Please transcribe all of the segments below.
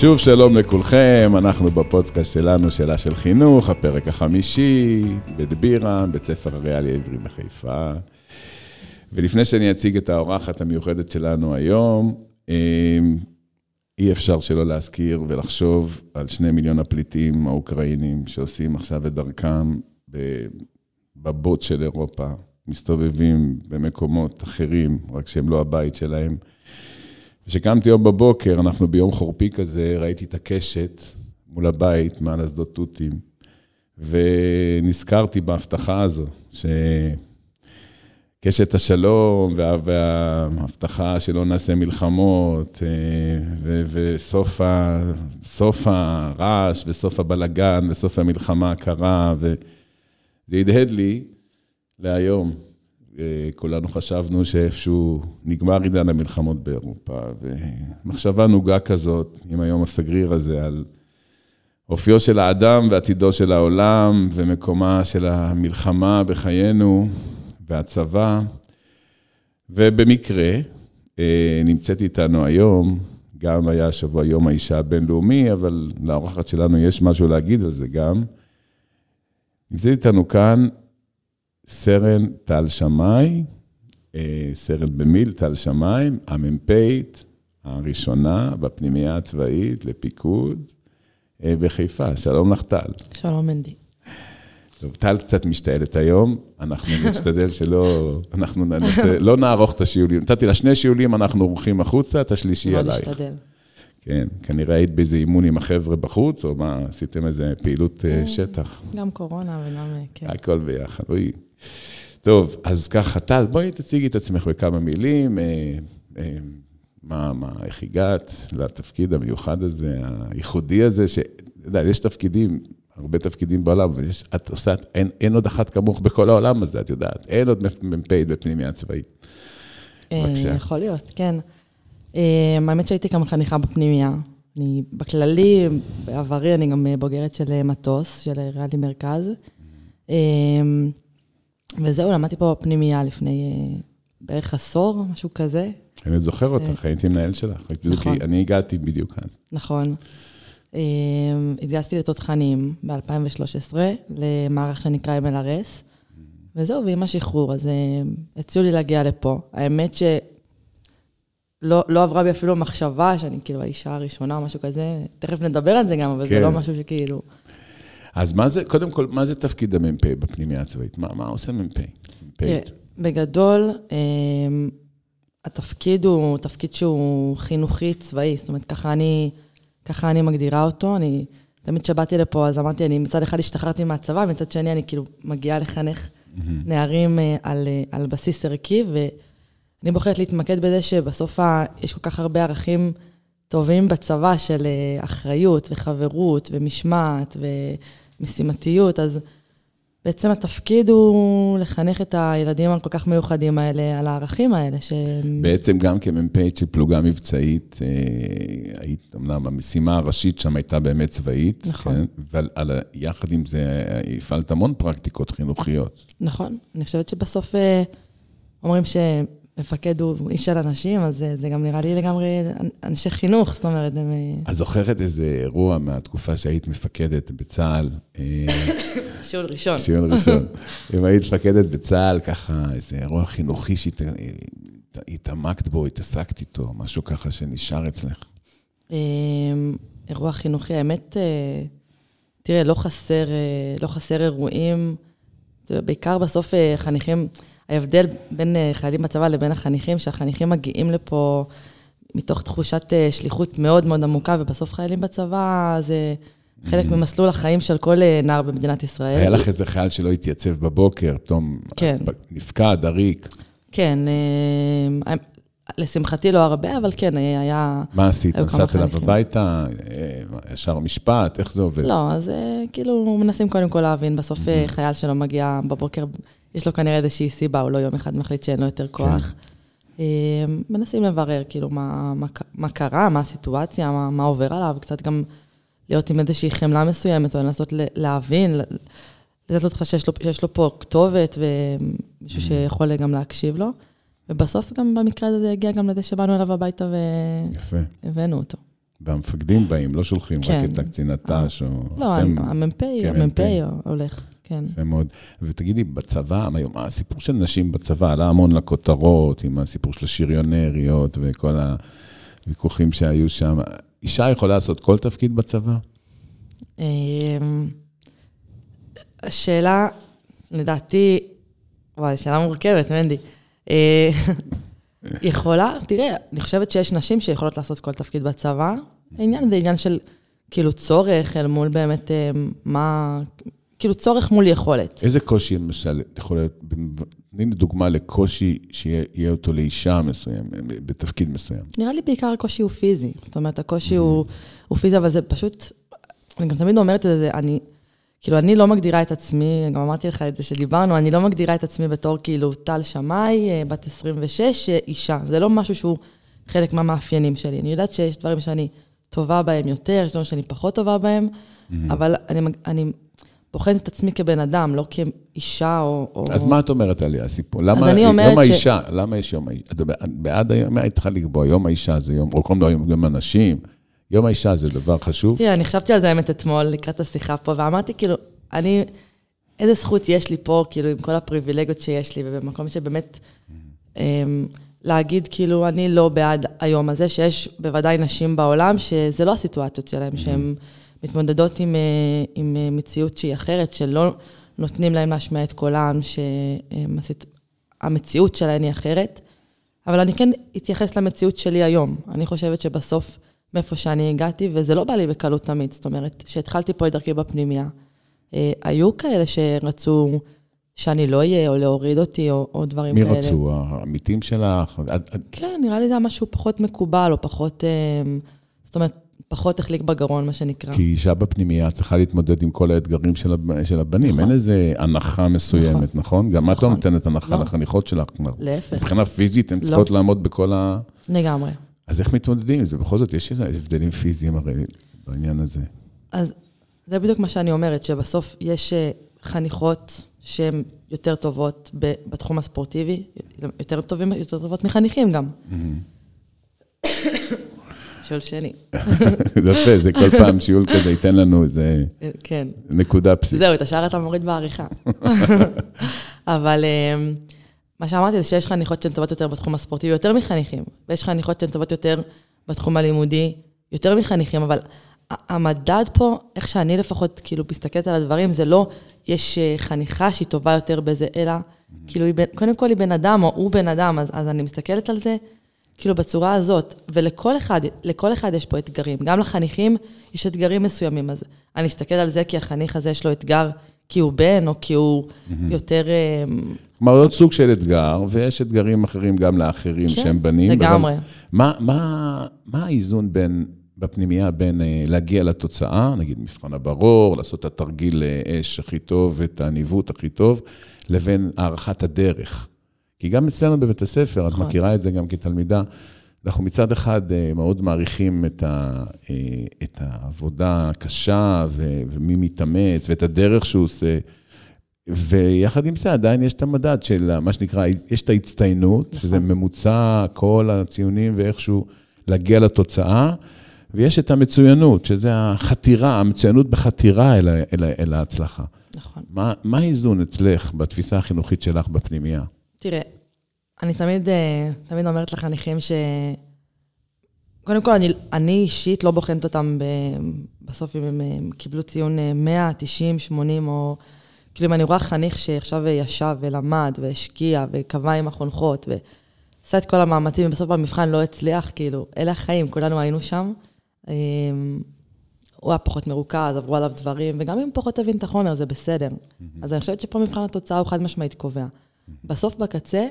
שוב שלום לכולכם, אנחנו בפודקאסט שלנו, שאלה של חינוך, הפרק החמישי, בית בירה, בית ספר הריאלי העברי בחיפה. ולפני שאני אציג את האורחת המיוחדת שלנו היום, אמ, אי אפשר שלא להזכיר ולחשוב על שני מיליון הפליטים האוקראינים שעושים עכשיו את דרכם בבוט של אירופה, מסתובבים במקומות אחרים, רק שהם לא הבית שלהם. כשקמתי היום בבוקר, אנחנו ביום חורפי כזה, ראיתי את הקשת מול הבית, מעל אסדות תותים, ונזכרתי בהבטחה הזו, שקשת השלום וה... וההבטחה שלא נעשה מלחמות, אה, ו... וסוף ה... הרעש וסוף הבלגן וסוף המלחמה הקרה, וזה הדהד לי להיום. כולנו חשבנו שאיפשהו נגמר עידן המלחמות באירופה, ומחשבה נוגה כזאת, עם היום הסגריר הזה, על אופיו של האדם ועתידו של העולם, ומקומה של המלחמה בחיינו, והצבא. ובמקרה, אה, נמצאת איתנו היום, גם היה השבוע יום האישה הבינלאומי, אבל לאורחת שלנו יש משהו להגיד על זה גם. נמצאת איתנו כאן סרן טל שמאי, אה, סרן במיל טל שמאי, המ"פית הראשונה בפנימייה הצבאית לפיקוד אה, בחיפה. שלום לך, טל. שלום, מנדי. טוב, טל קצת משתעלת היום, אנחנו נשתדל שלא, אנחנו ננסה, לא נערוך את השיעולים. נתתי לה שני שיעולים, אנחנו עורכים החוצה, את השלישי עלייך. לא נשתדל. כן, כנראה היית באיזה אימון עם החבר'ה בחוץ, או מה, עשיתם איזה פעילות אה, שטח. גם קורונה וגם, כן. הכל ביחד, אוי. טוב, אז ככה, טל, בואי תציגי את עצמך בכמה מילים. אה, אה, מה, מה, איך הגעת לתפקיד המיוחד הזה, הייחודי הזה, שאתה יודע, יש תפקידים, הרבה תפקידים בעולם, אבל יש, את עושה, אין, אין עוד אחת כמוך בכל העולם הזה, את יודעת, אין עוד מ"פית בפנימיה צבאית. בבקשה. יכול להיות, כן. האמת שהייתי גם חניכה בפנימיה. אני בכללי, בעברי, אני גם בוגרת של מטוס, של ריאלי מרכז. וזהו, למדתי פה בפנימייה לפני אה, בערך עשור, משהו כזה. אני זוכר אותך, אה, הייתי מנהל שלך. נכון. אני הגעתי בדיוק אז. נכון. אה, התגייסתי לתותחנים ב-2013, למערך שנקרא MLRS, וזהו, ועם השחרור, אז הציעו לי להגיע לפה. האמת שלא לא עברה בי אפילו מחשבה שאני כאילו האישה הראשונה או משהו כזה, תכף נדבר על זה גם, אבל כן. זה לא משהו שכאילו... אז מה זה, קודם כל, מה זה תפקיד המ"פ בפנימייה הצבאית? מה, מה עושה מ"פ? בגדול, אמ, התפקיד הוא תפקיד שהוא חינוכי צבאי, זאת אומרת, ככה אני, ככה אני מגדירה אותו. אני, תמיד כשבאתי לפה, אז אמרתי, אני מצד אחד השתחררתי מהצבא, מצד שני אני כאילו מגיעה לחנך mm-hmm. נערים אה, על, אה, על בסיס ערכי, ואני בוחרת להתמקד בזה שבסוף יש כל כך הרבה ערכים טובים בצבא של אה, אחריות וחברות ומשמעת ו... משימתיות, אז בעצם התפקיד הוא לחנך את הילדים הכל כך מיוחדים האלה, על הערכים האלה. ש... בעצם גם כמ"פית של פלוגה מבצעית, אה, היית, אמנם המשימה הראשית שם הייתה באמת צבאית, נכון. כן? אבל יחד עם זה הפעלת המון פרקטיקות חינוכיות. נכון, אני חושבת שבסוף אה, אומרים ש... מפקד הוא איש של אנשים, אז זה, זה גם נראה לי לגמרי אנשי חינוך, זאת אומרת, הם... אה, את זוכרת איזה אירוע מהתקופה שהיית מפקדת בצה"ל? אה, שיעול ראשון. שיעול ראשון. אם היית מפקדת בצה"ל, ככה, איזה אירוע חינוכי שהתעמקת בו, התעסקת איתו, משהו ככה שנשאר אצלך. אה, אירוע חינוכי, האמת, תראה, לא חסר, לא חסר אירועים, בעיקר בסוף חניכים... ההבדל בין אה, חיילים בצבא לבין החניכים, שהחניכים מגיעים לפה מתוך תחושת אה, שליחות מאוד מאוד עמוקה, ובסוף חיילים בצבא זה חלק mm. ממסלול החיים של כל אה, נער במדינת ישראל. היה לך איזה חייל שלא התייצב בבוקר, פתאום כן. נפקד, עריק. כן, לשמחתי לא הרבה, אבל כן, היה... מה עשית? נסעת אליו הביתה? ישר משפט? איך זה עובד? לא, אז כאילו מנסים קודם כל להבין, בסוף mm-hmm. חייל שלא מגיע בבוקר יש לו כנראה איזושהי סיבה, הוא לא יום אחד מחליט שאין לו יותר כוח. כן. אמ, מנסים לברר, כאילו, מה, מה, מה קרה, מה הסיטואציה, מה, מה עובר עליו, קצת גם להיות עם איזושהי חמלה מסוימת, או לנסות להבין, לתת לו שיש לו, שיש לו פה כתובת ומישהו mm. שיכול גם להקשיב לו. ובסוף גם במקרה הזה זה הגיע גם לזה שבאנו אליו הביתה והבאנו אותו. והמפקדים באים, לא שולחים כן. רק את הקצין הת"ש, או... לא, אתם- המ"פ, כן, המ"פ מ"פ. הולך, כן. יפה מאוד. ותגידי, בצבא, היום, הסיפור של נשים בצבא עלה המון לכותרות, עם הסיפור של השריונריות וכל הוויכוחים שהיו שם. אישה יכולה לעשות כל תפקיד בצבא? אמ, השאלה, לדעתי, וואי, שאלה מורכבת, מנדי. אה, יכולה, תראה, אני חושבת שיש נשים שיכולות לעשות כל תפקיד בצבא. העניין זה עניין של כאילו צורך אל מול באמת אה, מה, כאילו צורך מול יכולת. איזה קושי, למשל, יכול להיות, תני לי דוגמה לקושי שיהיה אותו לאישה מסוים, בתפקיד מסוים. נראה לי בעיקר הקושי הוא פיזי. זאת אומרת, הקושי הוא, הוא פיזי, אבל זה פשוט, אני גם תמיד אומרת את זה, אני, כאילו, אני לא מגדירה את עצמי, גם אמרתי לך את זה שדיברנו, אני לא מגדירה את עצמי בתור כאילו טל שמאי, אה, בת 26, אה, אישה. זה לא משהו שהוא חלק מהמאפיינים שלי. אני יודעת שיש דברים שאני טובה בהם יותר, יש דברים שאני פחות טובה בהם, אבל אני, אני בוחנת את עצמי כבן אדם, לא כאישה או... או... אז מה את אומרת עליה, הסיפור? למה אני אומרת יום ש- האישה, למה יש יום האישה? את בעד היום, מה צריכה לקבוע? יום האישה זה יום, או קוראים לו יום יום הנשים. יום האישה זה דבר חשוב? תראה, אני חשבתי על זה האמת אתמול, לקראת השיחה פה, ואמרתי, כאילו, אני, איזה זכות יש לי פה, כאילו, עם כל הפריבילגיות שיש לי, ובמקום שבאמת, אמ, להגיד, כאילו, אני לא בעד היום הזה, שיש בוודאי נשים בעולם, שזה לא הסיטואציות שלהן, שהן מתמודדות עם, אה, עם אה, מציאות שהיא אחרת, שלא נותנים להן להשמיע את קולן, שהמציאות שלהן היא אחרת. אבל אני כן אתייחס למציאות שלי היום. אני חושבת שבסוף, מאיפה שאני הגעתי, וזה לא בא לי בקלות תמיד, זאת אומרת, כשהתחלתי פה את דרכי בפנימייה, אה, היו כאלה שרצו שאני לא אהיה, או להוריד אותי, או, או דברים מי כאלה. רצו? העמיתים שלך? כן, נראה לי זה היה משהו פחות מקובל, או פחות, אה, זאת אומרת, פחות החליק בגרון, מה שנקרא. כי אישה בפנימייה צריכה להתמודד עם כל האתגרים של הב- של הבנים. נכון. אין איזה הנחה מסוימת, נכון? גם את לא נכון. נותנת הנחה לא. לחניכות שלך. להפך. מבחינה פיזית, הן לא. צריכות לעמוד בכל ה... לגמרי. אז איך מתמודדים עם זה? בכל זאת, יש הבדלים פיזיים הרי בעניין הזה. אז זה בדיוק מה שאני אומרת, שבסוף יש אה, חניכות שהן יותר טובות בתחום הספורטיבי, יותר, טובים, יותר טובות מחניכים גם. שואל שני. זה יפה, זה כל פעם שיעול כזה ייתן לנו איזה כן. נקודה פסיכית. זהו, את השאר אתה מוריד בעריכה. אבל אה, מה שאמרתי זה שיש חניכות שהן טובות יותר בתחום הספורטיבי, יותר מחניכים, ויש חניכות שהן טובות יותר בתחום הלימודי, יותר מחניכים, אבל המדד פה, איך שאני לפחות כאילו מסתכלת על הדברים, זה לא יש אה, חניכה שהיא טובה יותר בזה, אלא כאילו, קודם כל היא בן אדם, או הוא בן אדם, אז, אז אני מסתכלת על זה כאילו בצורה הזאת, ולכל אחד, לכל אחד יש פה אתגרים. גם לחניכים יש אתגרים מסוימים, אז אני אסתכל על זה כי החניך הזה יש לו אתגר כי הוא בן, או כי הוא יותר... אה, כלומר, עוד סוג של אתגר, ויש אתגרים אחרים גם לאחרים כן, שהם בנים. לגמרי. מה, מה, מה האיזון בין, בפנימייה בין אה, להגיע לתוצאה, נגיד מבחן הברור, לעשות את התרגיל אה, אש הכי טוב, את הניווט הכי טוב, לבין הערכת הדרך? כי גם אצלנו בבית הספר, את נכון. מכירה את זה גם כתלמידה, אנחנו מצד אחד אה, מאוד מעריכים את, ה, אה, את העבודה הקשה ו, ומי מתאמץ ואת הדרך שהוא עושה, ויחד עם זה עדיין יש את המדד של מה שנקרא, יש את ההצטיינות, נכון. שזה ממוצע כל הציונים ואיכשהו להגיע לתוצאה, ויש את המצוינות, שזה החתירה, המצוינות בחתירה אל, אל, אל ההצלחה. נכון. מה, מה האיזון אצלך בתפיסה החינוכית שלך בפנימייה? תראה, אני תמיד, אה, תמיד אומרת לחניכים ש... קודם כל, אני, אני אישית לא בוחנת אותם ב... בסוף אם הם אה, קיבלו ציון אה, 100, 90, 80, או... כאילו, אם אני רואה חניך שעכשיו ישב ולמד והשקיע וקבע עם החונכות ועשה את כל המאמצים, ובסוף במבחן לא הצליח, כאילו, אלה החיים, כולנו היינו שם. אה, הוא היה פחות מרוכז, עברו עליו דברים, וגם אם פחות הבין את החומר, זה בסדר. אז אני חושבת שפה מבחן התוצאה הוא חד משמעית קובע. בסוף בקצה,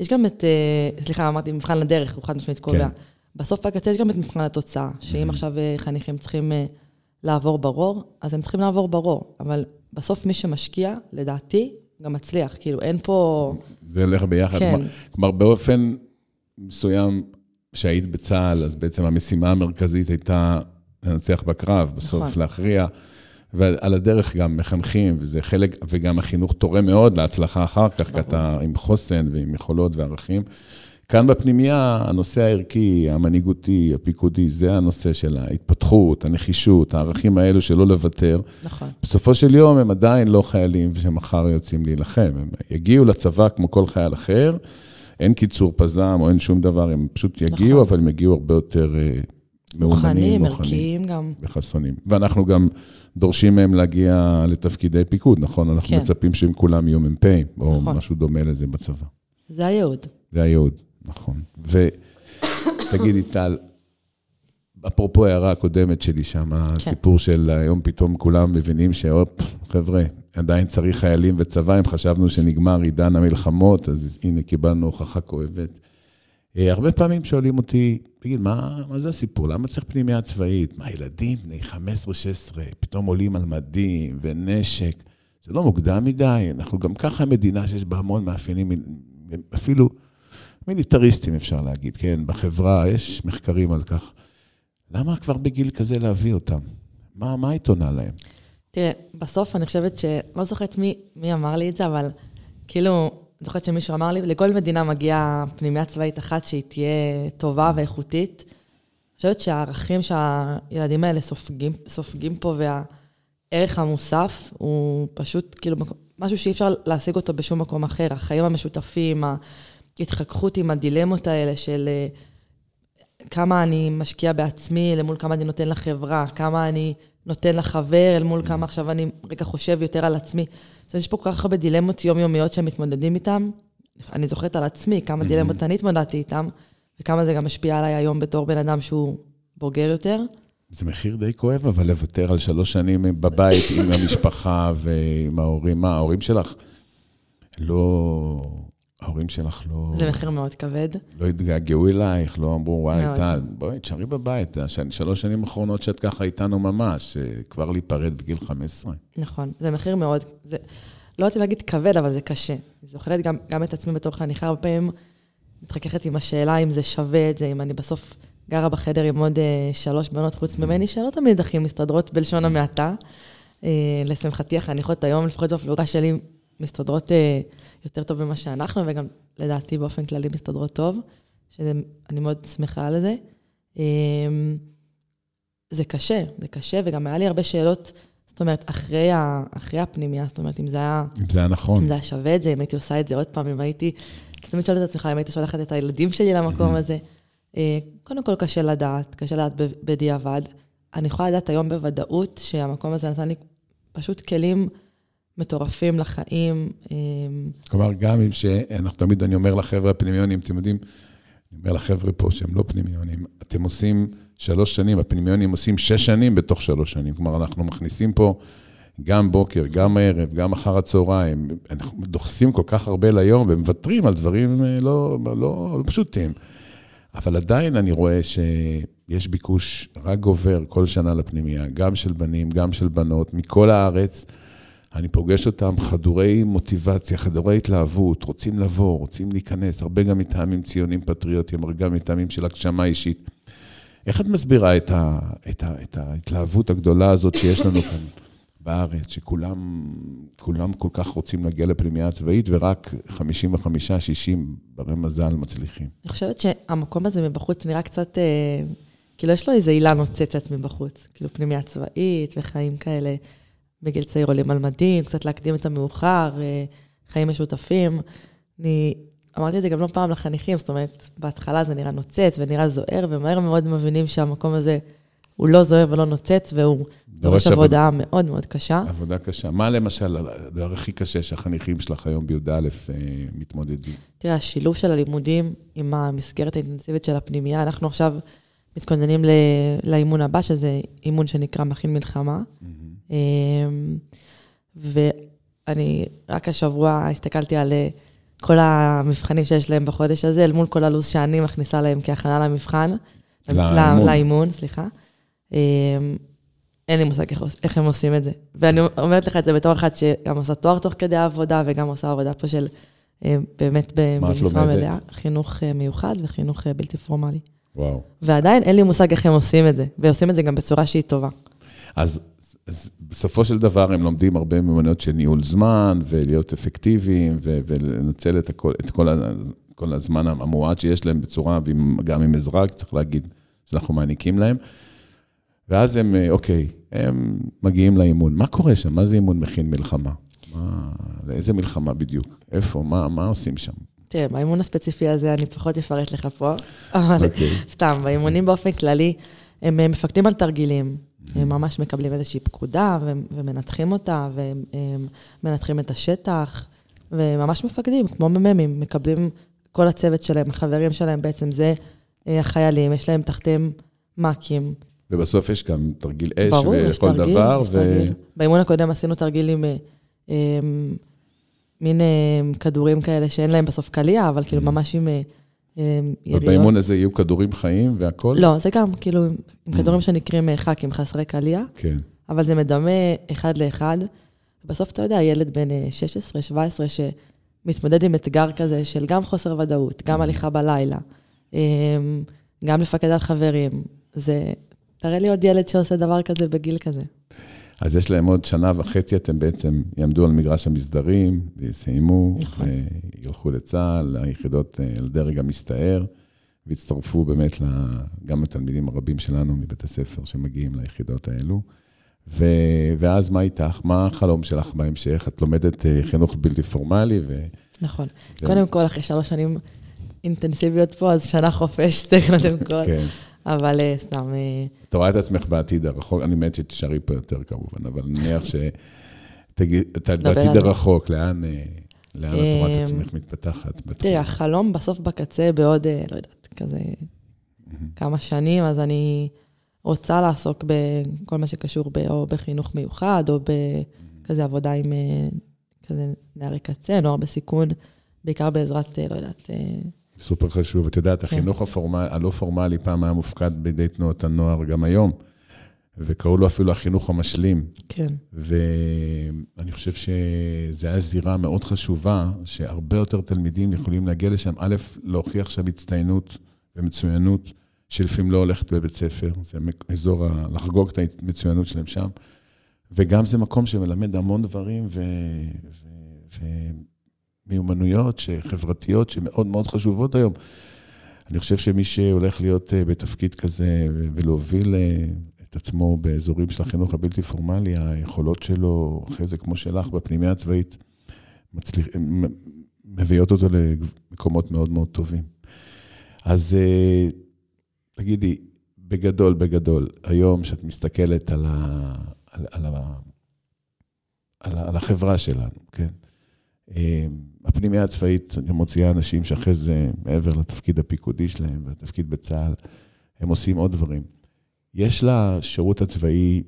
יש גם את, אה, סליחה, אמרתי מבחן לדרך, הוא חד משמעית קובע. כן. בסוף בקצה יש גם את מבחן התוצאה, שאם עכשיו אה, חניכים צריכים אה, לעבור ברור, אז הם צריכים לעבור ברור. אבל בסוף מי שמשקיע, לדעתי, גם מצליח. כאילו, אין פה... זה הולך ביחד. כן. כלומר, כלומר, באופן מסוים, שהיית בצה"ל, אז בעצם המשימה המרכזית הייתה לנצח בקרב, בסוף נכון. להכריע. ועל הדרך גם מחנכים, וזה חלק, וגם החינוך תורם מאוד להצלחה אחר כך, כי אתה עם חוסן ועם יכולות וערכים. כאן בפנימייה, הנושא הערכי, המנהיגותי, הפיקודי, זה הנושא של ההתפתחות, הנחישות, הערכים האלו שלא לוותר. נכון. בסופו של יום הם עדיין לא חיילים שמחר יוצאים להילחם. הם יגיעו לצבא כמו כל חייל אחר, אין קיצור פזם או אין שום דבר, הם פשוט יגיעו, נכון. אבל הם יגיעו הרבה יותר אה, מאומנים, ערכיים גם. וחסונים. ואנחנו גם דורשים מהם להגיע לתפקידי פיקוד, נכון? אנחנו כן. מצפים שהם כולם יהיו מ"פ, או נכון. משהו דומה לזה בצבא. זה הייעוד. זה הייעוד, נכון. ותגידי, טל, אפרופו ההערה הקודמת שלי שם, הסיפור של היום פתאום כולם מבינים שהופ, חבר'ה, עדיין צריך חיילים וצבא, אם חשבנו שנגמר עידן המלחמות, אז הנה קיבלנו הוכחה כואבת. אה, הרבה פעמים שואלים אותי, תגיד, מה, מה זה הסיפור? למה צריך פנימייה צבאית? מה, ילדים בני 15-16, פתאום עולים על מדים ונשק? זה לא מוקדם מדי, אנחנו גם ככה מדינה שיש בה המון מאפיינים, אפילו מיליטריסטים אפשר להגיד, כן? בחברה, יש מחקרים על כך. למה כבר בגיל כזה להביא אותם? מה, מה היית עונה להם? תראה, בסוף אני חושבת ש... לא זוכרת מי, מי אמר לי את זה, אבל כאילו, אני זוכרת שמישהו אמר לי, לכל מדינה מגיעה פנימייה צבאית אחת שהיא תהיה טובה ואיכותית. אני חושבת שהערכים שהילדים האלה סופגים, סופגים פה והערך המוסף הוא פשוט כאילו משהו שאי אפשר להשיג אותו בשום מקום אחר. החיים המשותפים, ההתחככות עם הדילמות האלה של אה, כמה אני משקיע בעצמי למול כמה אני נותן לחברה, כמה אני נותן לחבר אל מול כמה עכשיו אני רגע חושב יותר על עצמי. זאת אומרת, יש פה כל כך הרבה דילמות יומיומיות שהם מתמודדים איתם. אני זוכרת על עצמי כמה דילמות אני התמודדתי איתם, וכמה זה גם משפיע עליי היום בתור בן אדם שהוא בוגר יותר. זה מחיר די כואב, אבל לוותר על שלוש שנים בבית עם המשפחה ועם ההורים. מה, ההורים שלך לא... ההורים שלך לא... זה מחיר מאוד כבד. לא התגעגעו אלייך, לא אמרו, וואי. טל, בואי, תשארי בבית. שלוש שנים האחרונות שאת ככה איתנו ממש, אה, כבר להיפרד בגיל 15. נכון, זה מחיר מאוד, זה, לא יודעת אם להגיד כבד, אבל זה קשה. אני זוכרת גם, גם את עצמי בתור חניכה, הרבה פעמים מתחככת עם השאלה אם זה שווה את זה, אם אני בסוף גרה בחדר עם עוד אה, שלוש בנות חוץ ממני, שלא תמיד הכי מסתדרות בלשון המעטה. אה, לשמחתי, החניכות היום, לפחות בפלוגה שלי, מסתדרות אה, יותר טוב ממה שאנחנו, וגם לדעתי באופן כללי מסתדרות טוב, שאני מאוד שמחה על זה. אה, זה קשה, זה קשה, וגם היה לי הרבה שאלות, זאת אומרת, אחרי, ה, אחרי הפנימייה, זאת אומרת, אם זה היה, אם זה היה נכון. אם זה היה שווה את זה, אם הייתי עושה את זה עוד פעם, אם הייתי, אתה תמיד שואל את עצמך, אם הייתי שולחת את הילדים שלי למקום הזה. אה, קודם כל, קשה לדעת, קשה לדעת בדיעבד. אני יכולה לדעת היום בוודאות שהמקום הזה נתן לי פשוט כלים מטורפים לחיים. אה, כלומר, גם אם שאנחנו תמיד, אני אומר לחבר'ה הפנימיונים, אתם יודעים, אני אומר לחבר'ה פה שהם לא פנימיונים, אתם עושים שלוש שנים, הפנימיונים עושים שש שנים בתוך שלוש שנים. כלומר, אנחנו מכניסים פה גם בוקר, גם ערב, גם אחר הצהריים, אנחנו דוחסים כל כך הרבה ליום ומוותרים על דברים אה, לא, לא, לא פשוטים. אבל עדיין אני רואה שיש ביקוש רק גובר כל שנה לפנימייה, גם של בנים, גם של בנות, מכל הארץ. אני פוגש אותם חדורי מוטיבציה, חדורי התלהבות, רוצים לבוא, רוצים להיכנס, הרבה גם מטעמים ציונים פטריוטיים, הרבה גם מטעמים של הגשמה אישית. איך את מסבירה את, ה, את, ה, את ההתלהבות הגדולה הזאת שיש לנו כאן בארץ, שכולם כולם כל כך רוצים להגיע לפנימייה הצבאית, ורק 55-60 ברי מזל מצליחים? אני חושבת שהמקום הזה מבחוץ נראה קצת, אה, כאילו יש לו איזו עילה נוצצת מבחוץ, כאילו פנימייה צבאית וחיים כאלה בגיל צעיר עולים על מדים, קצת להקדים את המאוחר, אה, חיים משותפים. אני אמרתי את זה גם לא פעם לחניכים, זאת אומרת, בהתחלה זה נראה נוצץ ונראה זוהר, ומהר מאוד מבינים שהמקום הזה הוא לא זוהר ולא נוצץ, והוא דורש עבודה מאוד מאוד קשה. עבודה קשה. מה למשל הדבר הכי קשה שהחניכים שלך היום בי"א אה, מתמודדים? תראה, השילוב של הלימודים עם המסגרת האינטנסיבית של הפנימייה, אנחנו עכשיו מתכוננים ל- לאימון הבא, שזה אימון שנקרא מכין מלחמה. אמ, ואני רק השבוע הסתכלתי על אה, כל המבחנים שיש להם בחודש הזה, אל מול כל הלו"ז שאני מכניסה להם כהכנה למבחן. לאימון. לאימון, סליחה. אמ, אין לי מושג איך, איך הם עושים את זה. ואני אומרת לך את זה בתור אחת שגם עושה תואר תוך כדי העבודה, וגם עושה עבודה פה של אה, באמת במשרה? מלאה, חינוך אה, מיוחד וחינוך בלתי פורמלי. וואו. ועדיין אין לי מושג איך הם עושים את זה, ועושים את זה גם בצורה שהיא טובה. אז, אז בסופו של דבר הם לומדים הרבה מיומנויות של ניהול זמן, ולהיות אפקטיביים, ו- ולנצל את, הכל, את כל, ה- כל הזמן המועט שיש להם בצורה, וגם עם עזרה, צריך להגיד שאנחנו מעניקים להם. ואז הם, אה, אוקיי, הם מגיעים לאימון. מה קורה שם? מה זה אימון מכין מלחמה? מה, לאיזה מלחמה בדיוק? איפה? מה, מה עושים שם? תראה, באימון הספציפי הזה אני פחות אפרט לך פה, אבל אוקיי. סתם, באימונים באופן כללי, הם אה, מפקדים על תרגילים. הם ממש מקבלים איזושהי פקודה ו- ומנתחים אותה, ומנתחים את השטח, וממש מפקדים, כמו מ"מים, מקבלים כל הצוות שלהם, החברים שלהם בעצם זה אה, החיילים, יש להם תחתיהם מ"כים. ובסוף יש גם תרגיל אש ברור, וכל תרגיל, דבר. יש תרגיל. באימון הקודם עשינו תרגיל עם אה, אה, מין כדורים כאלה שאין להם בסוף קליע, אבל כאילו ממש עם יריות. ובאימון הזה יהיו כדורים חיים והכל? לא, זה גם כאילו עם כדורים שנקראים אה, ח"כים, חסרי קליע, כן. אבל זה מדמה אחד לאחד. בסוף אתה יודע, ילד בן אה, 16, 17, שמתמודד עם אתגר כזה של גם חוסר ודאות, גם הליכה בלילה, אה, גם לפקד על חברים. זה, תראה לי עוד ילד שעושה דבר כזה בגיל כזה. אז יש להם עוד שנה וחצי, אתם בעצם יעמדו על מגרש המסדרים, ויסיימו, נכון. וילכו לצה"ל, ליחידות, אה, לדרג המסתער, ויצטרפו באמת גם לתלמידים הרבים שלנו מבית הספר שמגיעים ליחידות האלו. ו... ואז מה איתך? מה החלום שלך בהמשך? את לומדת אה, חינוך בלתי פורמלי, ו... נכון. כן. קודם כל, אחרי שלוש שנים אינטנסיביות פה, אז שנה חופש, זה קודם כל. כן. אבל אה, סתם, אה, את רואה את עצמך בעתיד הרחוק, אני מת שתישארי פה יותר כמובן, אבל נניח ש... בעתיד. הרחוק, לאן, אה, לאן את רואה את עצמך מתפתחת? תראה, החלום בסוף בקצה בעוד, לא יודעת, כזה כמה שנים, אז אני רוצה לעסוק בכל מה שקשור ב, או בחינוך מיוחד, או בכזה עבודה עם כזה נערי קצה, נוער בסיכון, בעיקר בעזרת, לא יודעת, סופר חשוב. את יודעת, כן. החינוך הפורמל, הלא פורמלי פעם היה מופקד בידי תנועות הנוער, גם היום, וקראו לו אפילו החינוך המשלים. כן, ואני חושב שזו הייתה זירה מאוד חשובה, שהרבה יותר תלמידים יכולים להגיע לשם, א', להוכיח שם הצטיינות ומצוינות, שלפעמים לא הולכת בבית ספר, זה אזור, ה- לחגוג את המצוינות שלהם שם, וגם זה מקום שמלמד המון דברים ו... ו... ומיומנויות ש- חברתיות שמאוד מאוד חשובות היום. אני חושב שמי שהולך להיות אה, בתפקיד כזה ולהוביל אה, את עצמו באזורים של החינוך הבלתי פורמלי, היכולות שלו, אחרי זה, כמו שלך, בפנימייה הצבאית, מצליח, מ- מביאות אותו למקומות מאוד מאוד טובים. אז אה, תגידי, בגדול, בגדול, היום שאת מסתכלת על, ה, על, על, ה, על, ה, על החברה שלנו, כן? אה, הפנימייה הצבאית גם מוציאה אנשים שאחרי זה, מעבר לתפקיד הפיקודי שלהם והתפקיד בצה"ל, הם עושים עוד דברים. יש לשירות הצבאי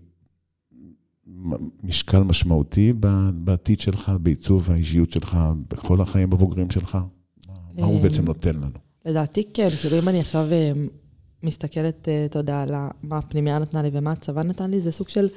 משקל משמעותי בעתיד שלך, בעיצוב האישיות שלך, בכל החיים הבוגרים שלך? מה- הוא אה, בעצם נותן לנו? לדעתי כן, כאילו אם אני עכשיו אה, מסתכלת, אתה יודע, על מה הפנימייה נתנה לי ומה הצבא נתן לי, זה סוג של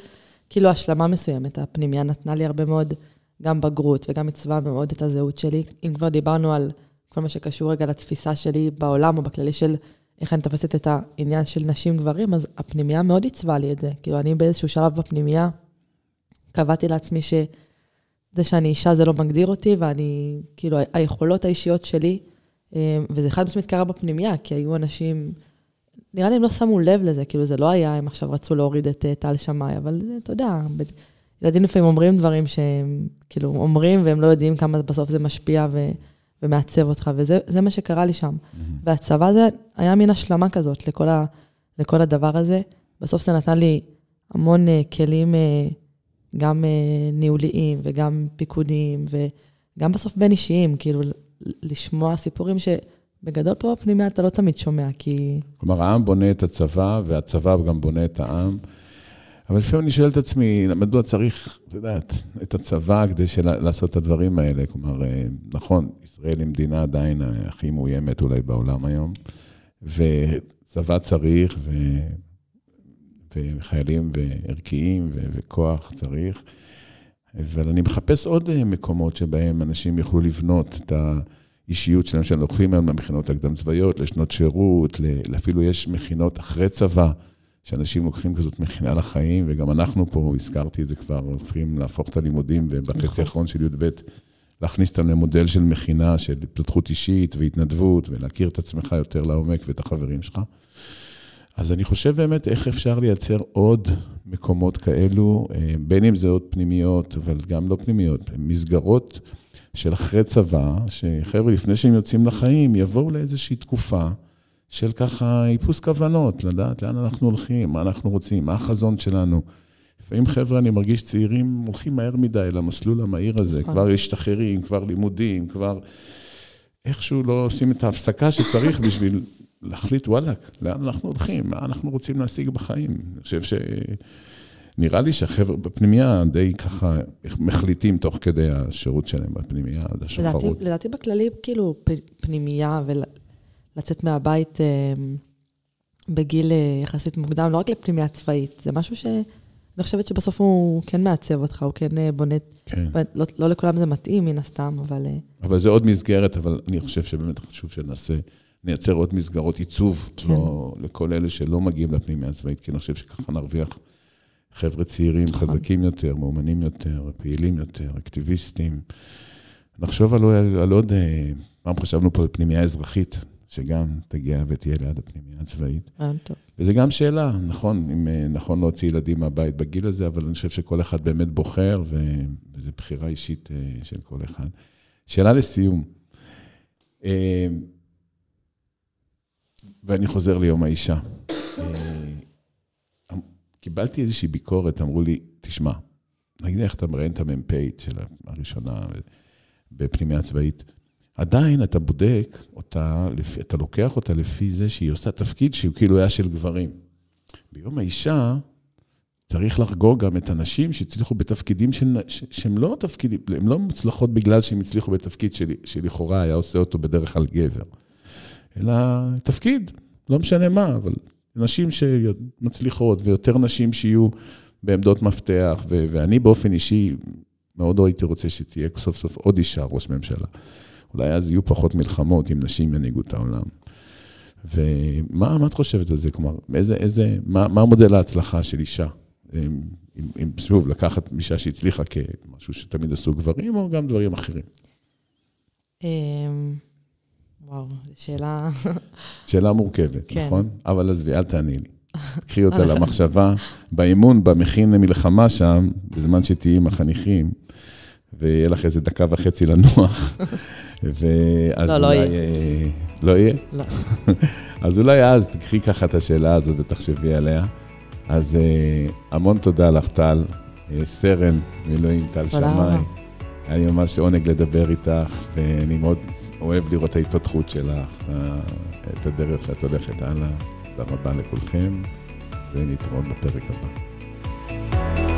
כאילו השלמה מסוימת. הפנימייה נתנה לי הרבה מאוד, גם בגרות וגם עיצבה מאוד את הזהות שלי. אם כבר דיברנו על כל מה שקשור רגע לתפיסה שלי בעולם או בכללי של איך אני תופסת את העניין של נשים גברים, אז הפנימייה מאוד עיצבה לי את זה. כאילו, אני באיזשהו שלב בפנימייה, קבעתי לעצמי ש... זה שאני אישה זה לא מגדיר אותי, ואני, כאילו, היכולות האישיות שלי, אה, וזה חד משמעית קרה בפנימייה, כי היו אנשים, נראה לי הם לא שמו לב לזה, כאילו זה לא היה, הם עכשיו רצו להוריד את אה, טל שמאי, אבל זה, אתה יודע, ילדים לפעמים אומרים דברים שהם כאילו אומרים, והם לא יודעים כמה בסוף זה משפיע ו, ומעצב אותך, וזה זה מה שקרה לי שם. והצבא זה היה מין השלמה כזאת לכל, ה, לכל הדבר הזה. בסוף זה נתן לי המון uh, כלים, uh, גם uh, ניהוליים וגם פיקודיים, וגם בסוף בין אישיים, כאילו לשמוע סיפורים שבגדול פה בפנימיה אתה לא תמיד שומע, כי... כלומר, העם בונה את הצבא, והצבא גם בונה את העם. אבל לפעמים אני שואל את עצמי, מדוע צריך, את יודעת, את הצבא כדי של... לעשות את הדברים האלה? כלומר, אה, נכון, ישראל היא מדינה עדיין הכי מאוימת אולי בעולם היום, וצבא צריך, ו... וחיילים וערכיים ו... וכוח צריך, אבל אני מחפש עוד אה, מקומות שבהם אנשים יוכלו לבנות את האישיות שלהם, שהם לוקחים היום למכינות הקדם-צבאיות, לשנות שירות, אפילו יש מכינות אחרי צבא, שאנשים לוקחים כזאת מכינה לחיים, וגם אנחנו פה, הזכרתי את זה כבר, הולכים להפוך את הלימודים, ובחצי נכון. האחרון של י"ב, להכניס אותם למודל של מכינה, של התפתחות אישית והתנדבות, ולהכיר את עצמך יותר לעומק ואת החברים שלך. אז אני חושב באמת איך אפשר לייצר עוד מקומות כאלו, אה, בין אם זה עוד פנימיות, אבל גם לא פנימיות, מסגרות של אחרי צבא, שחבר'ה, לפני שהם יוצאים לחיים, יבואו לאיזושהי תקופה של ככה איפוס כוונות, לדעת לאן אנחנו הולכים, מה אנחנו רוצים, מה החזון שלנו. לפעמים, חבר'ה, אני מרגיש צעירים הולכים מהר מדי למסלול המהיר הזה, נכון. כבר משתחררים, כבר לימודים, כבר... איכשהו לא עושים את ההפסקה שצריך בשביל להחליט, וואלכ, לאן אנחנו הולכים, מה אנחנו רוצים להשיג בחיים. אני חושב ש... נראה לי שהחבר'ה בפנימייה די ככה מחליטים תוך כדי השירות שלהם בפנימייה, עד השחרות. לדעתי, לדעתי בכללי, כאילו, פנימייה ולצאת מהבית אה, בגיל אה, יחסית מוקדם, לא רק לפנימייה צבאית, זה משהו שאני חושבת שבסוף הוא כן מעצב אותך, הוא כן אה, בונה, כן. לא, לא לכולם זה מתאים מן הסתם, אבל... אבל זה עוד מסגרת, אבל אני חושב שבאמת חשוב שנעשה... נייצר עוד מסגרות עיצוב כן. לא, לכל אלה שלא מגיעים לפנימיה הצבאית, כי אני חושב שככה נרוויח חבר'ה צעירים נכון. חזקים יותר, מאומנים יותר, פעילים יותר, אקטיביסטים. נחשוב על, על, עוד, פעם חשבנו פה על פנימייה אזרחית, שגם תגיע ותהיה ליד הפנימייה הצבאית. אה, טוב. וזה גם שאלה, נכון, אם אה, נכון להוציא ילדים מהבית בגיל הזה, אבל אני חושב שכל אחד באמת בוחר, וזו בחירה אישית של כל אחד. שאלה לסיום. ואני חוזר ליום האישה. אה, קיבלתי איזושהי ביקורת, אמרו לי, תשמע, נגיד איך אתה מראיין את המ"פית של הראשונה בפנימיה צבאית, עדיין אתה בודק אותה, אתה לוקח אותה לפי זה שהיא עושה תפקיד שהוא כאילו היה של גברים. ביום האישה צריך לחגוג גם את הנשים שהצליחו בתפקידים של, שהם לא תפקידים, הן לא מוצלחות בגלל שהם הצליחו בתפקיד שלכאורה היה עושה אותו בדרך כלל גבר. אלא תפקיד, לא משנה מה, אבל נשים שמצליחות ויותר נשים שיהיו בעמדות מפתח, ו- ואני באופן אישי מאוד לא הייתי רוצה שתהיה סוף סוף עוד אישה ראש ממשלה. אולי אז יהיו פחות מלחמות אם נשים ינהיגו את העולם. ומה את חושבת על זה? כלומר, איזה, איזה, מה, מה מודל ההצלחה של אישה? אם, אם, שוב, לקחת אישה שהצליחה כמשהו שתמיד עשו גברים, או גם דברים אחרים? אמ, וואו, שאלה... שאלה מורכבת, כן. נכון? אבל עזבי, אל תעני לי. קחי אותה למחשבה. באימון, במכין למלחמה שם, בזמן שתהיי עם החניכים, ויהיה לך איזה דקה וחצי לנוח. ואז לא, לא אולי... לא יהיה. לא יהיה? לא. אז אולי אז תקחי ככה את השאלה הזאת ותחשבי עליה. אז uh, המון תודה לך, טל, uh, סרן מילואים, טל שמאי. היה לי ממש עונג לדבר איתך, ואני מאוד אוהב לראות את ההתפתחות שלך, את הדרך שאת הולכת הלאה. תודה רבה לכולכם, ונתראות בפרק הבא.